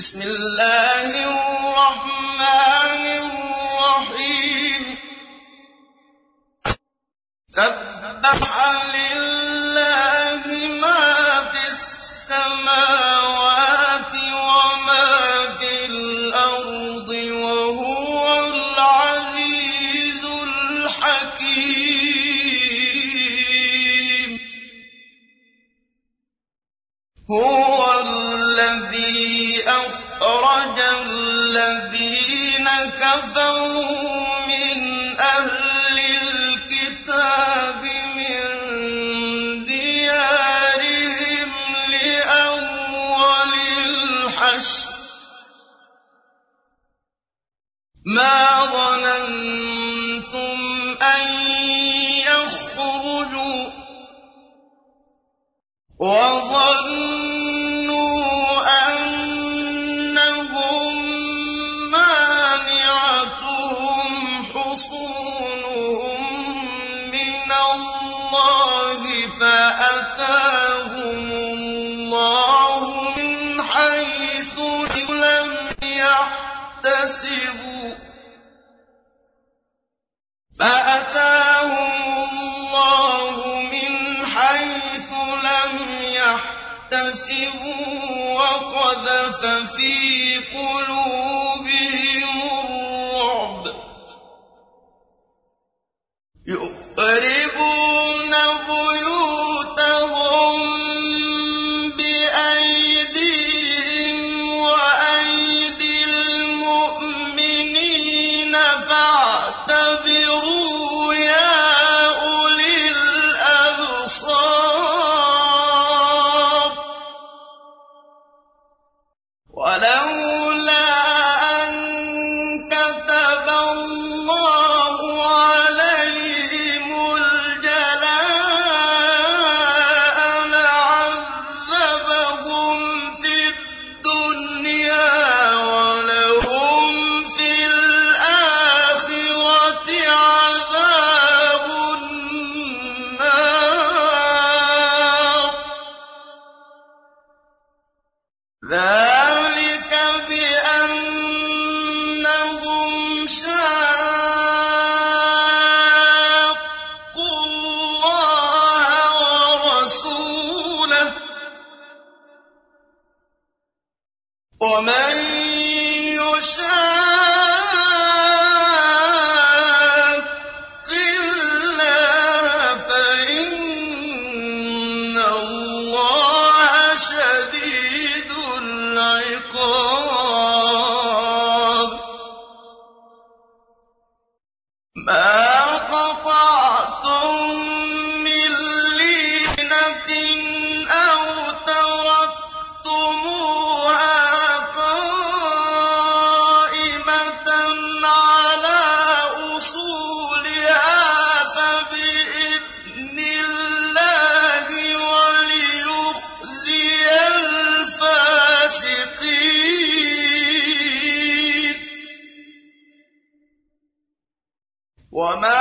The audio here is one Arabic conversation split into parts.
بسم الله الرحمن الرحيم. سبح لله الذين كفروا اللَّهِ فَأَتَاهُمُ اللَّهُ مِنْ حَيْثُ لَمْ يَحْتَسِبُوا. فأتاهم الله من حيث لم يحتسبوا. وقذف في قلوبهم يخربون بيوتهم وما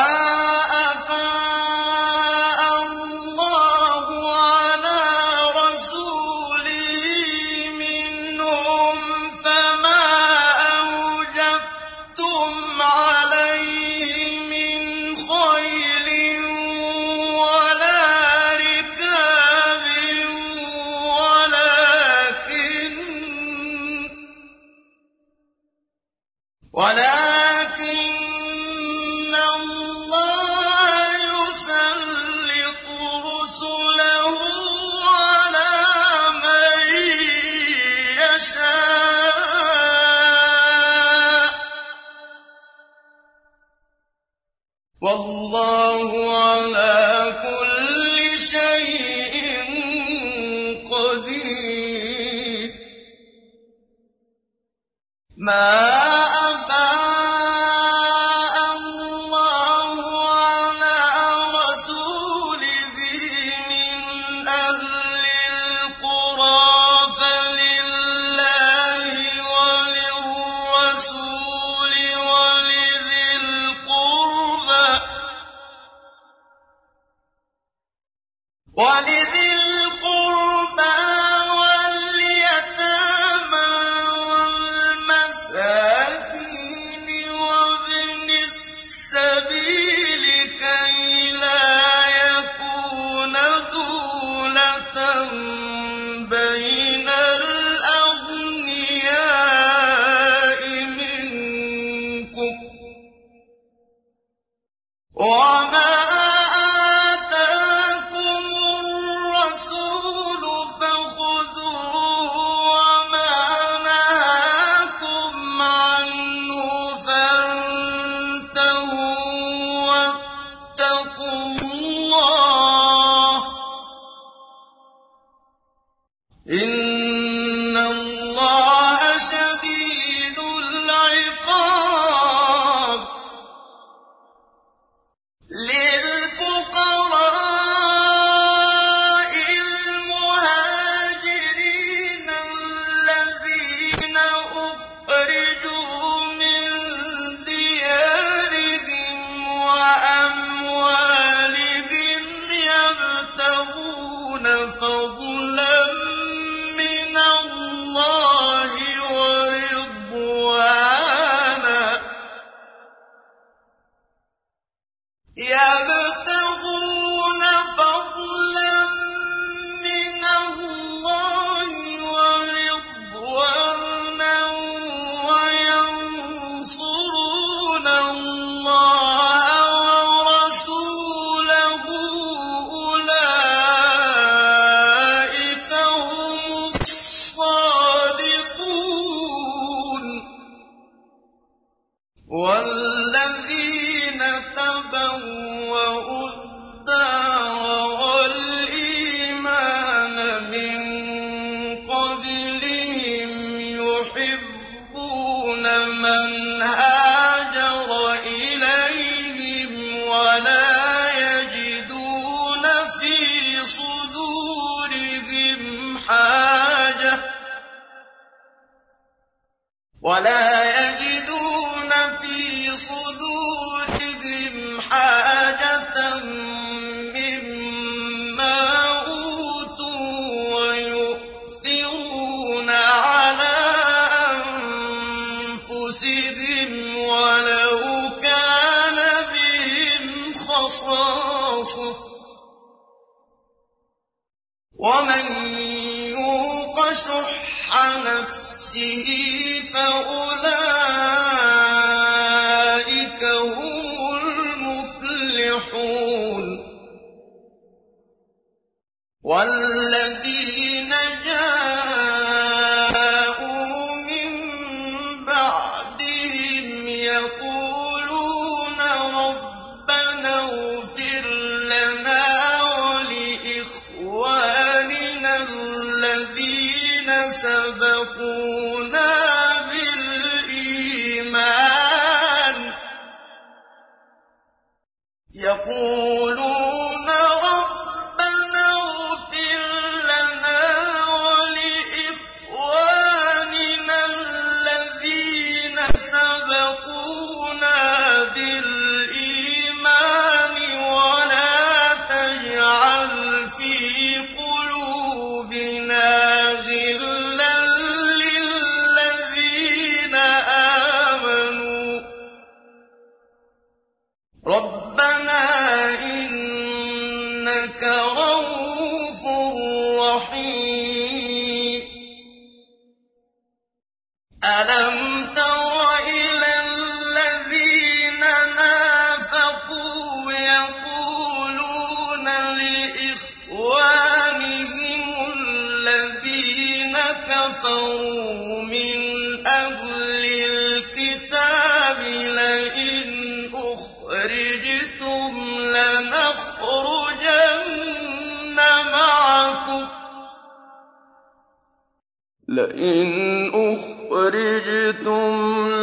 لئن أخرجتم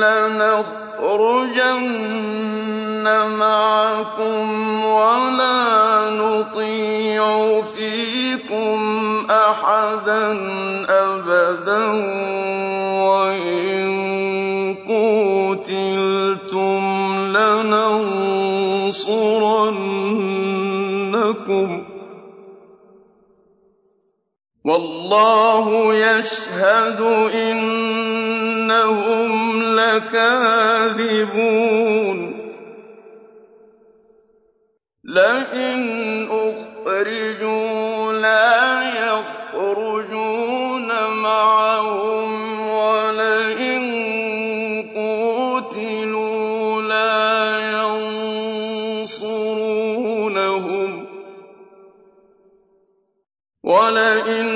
لنخرجن معكم ولا نطيع فيكم أحدا أبدا وإن قتلتم لننصرن والله يشهد إنهم لكاذبون. لئن أخرجوا لا يخرجون معهم ولئن قتلوا لا ينصرونهم. ولئن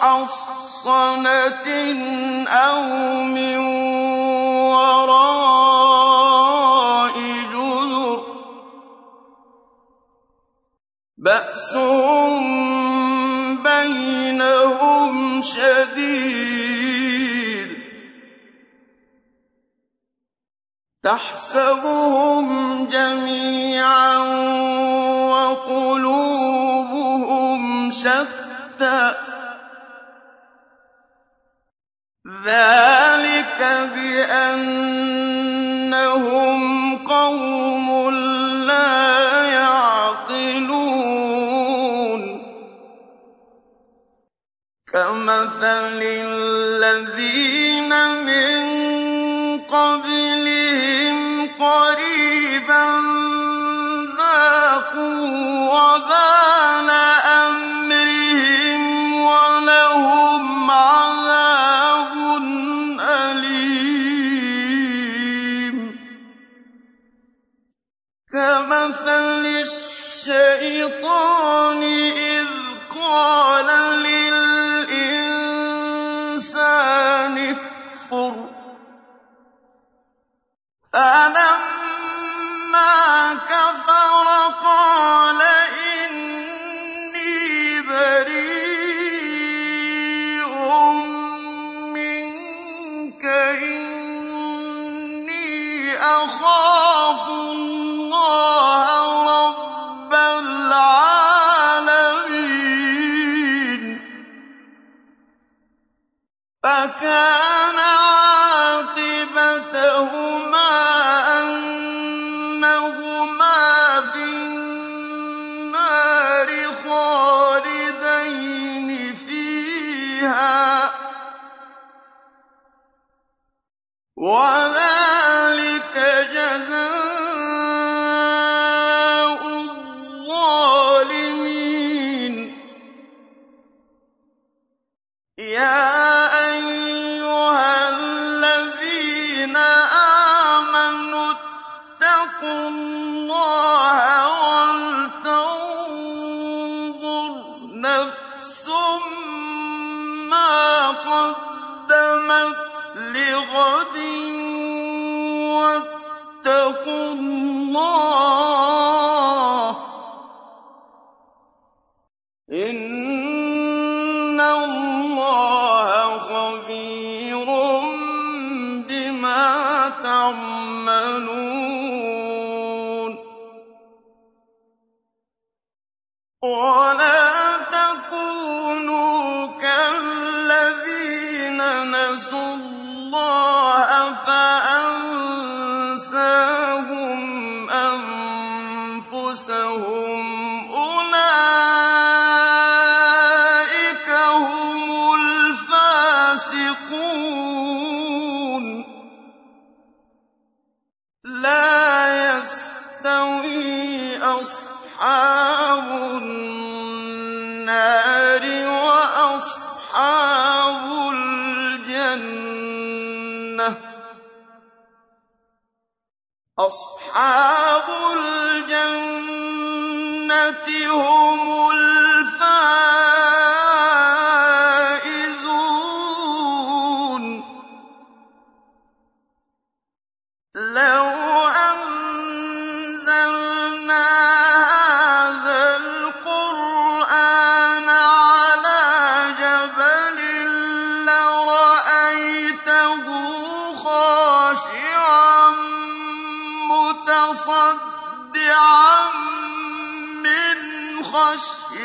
محصنة أو من وراء جذر بأس بينهم شديد تحسبهم جميعا وقلوبهم شتى ذلك بأنهم قوم لا يعقلون. كمثل الذين من قبلهم قريبا ذاقوا وبالا فَكَانَ وَلَا أصحاب الجنة هم الجنة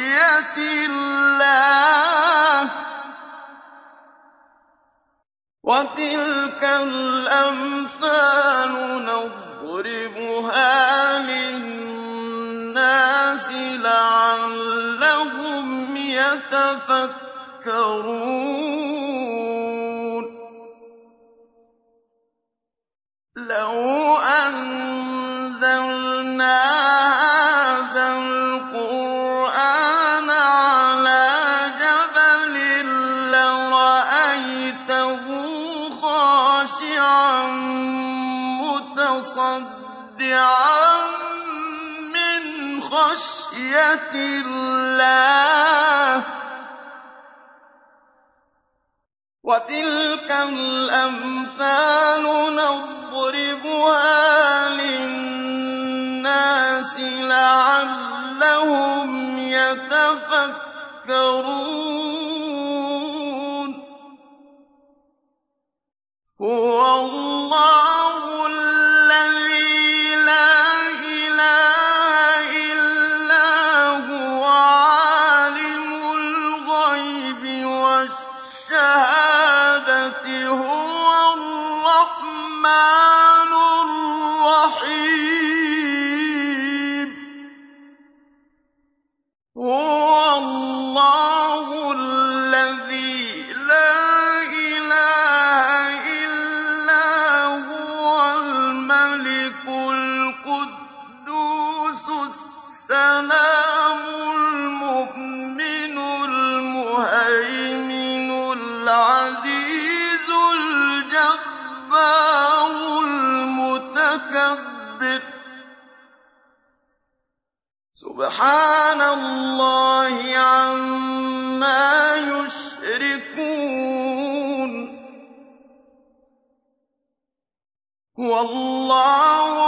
خشية الله. وتلك الأمثال نضربها للناس لعلهم يتفكرون. لو أنزلنا الله. وتلك الأمثال نضربها للناس لعلهم يتفكرون. هو اللَّهُ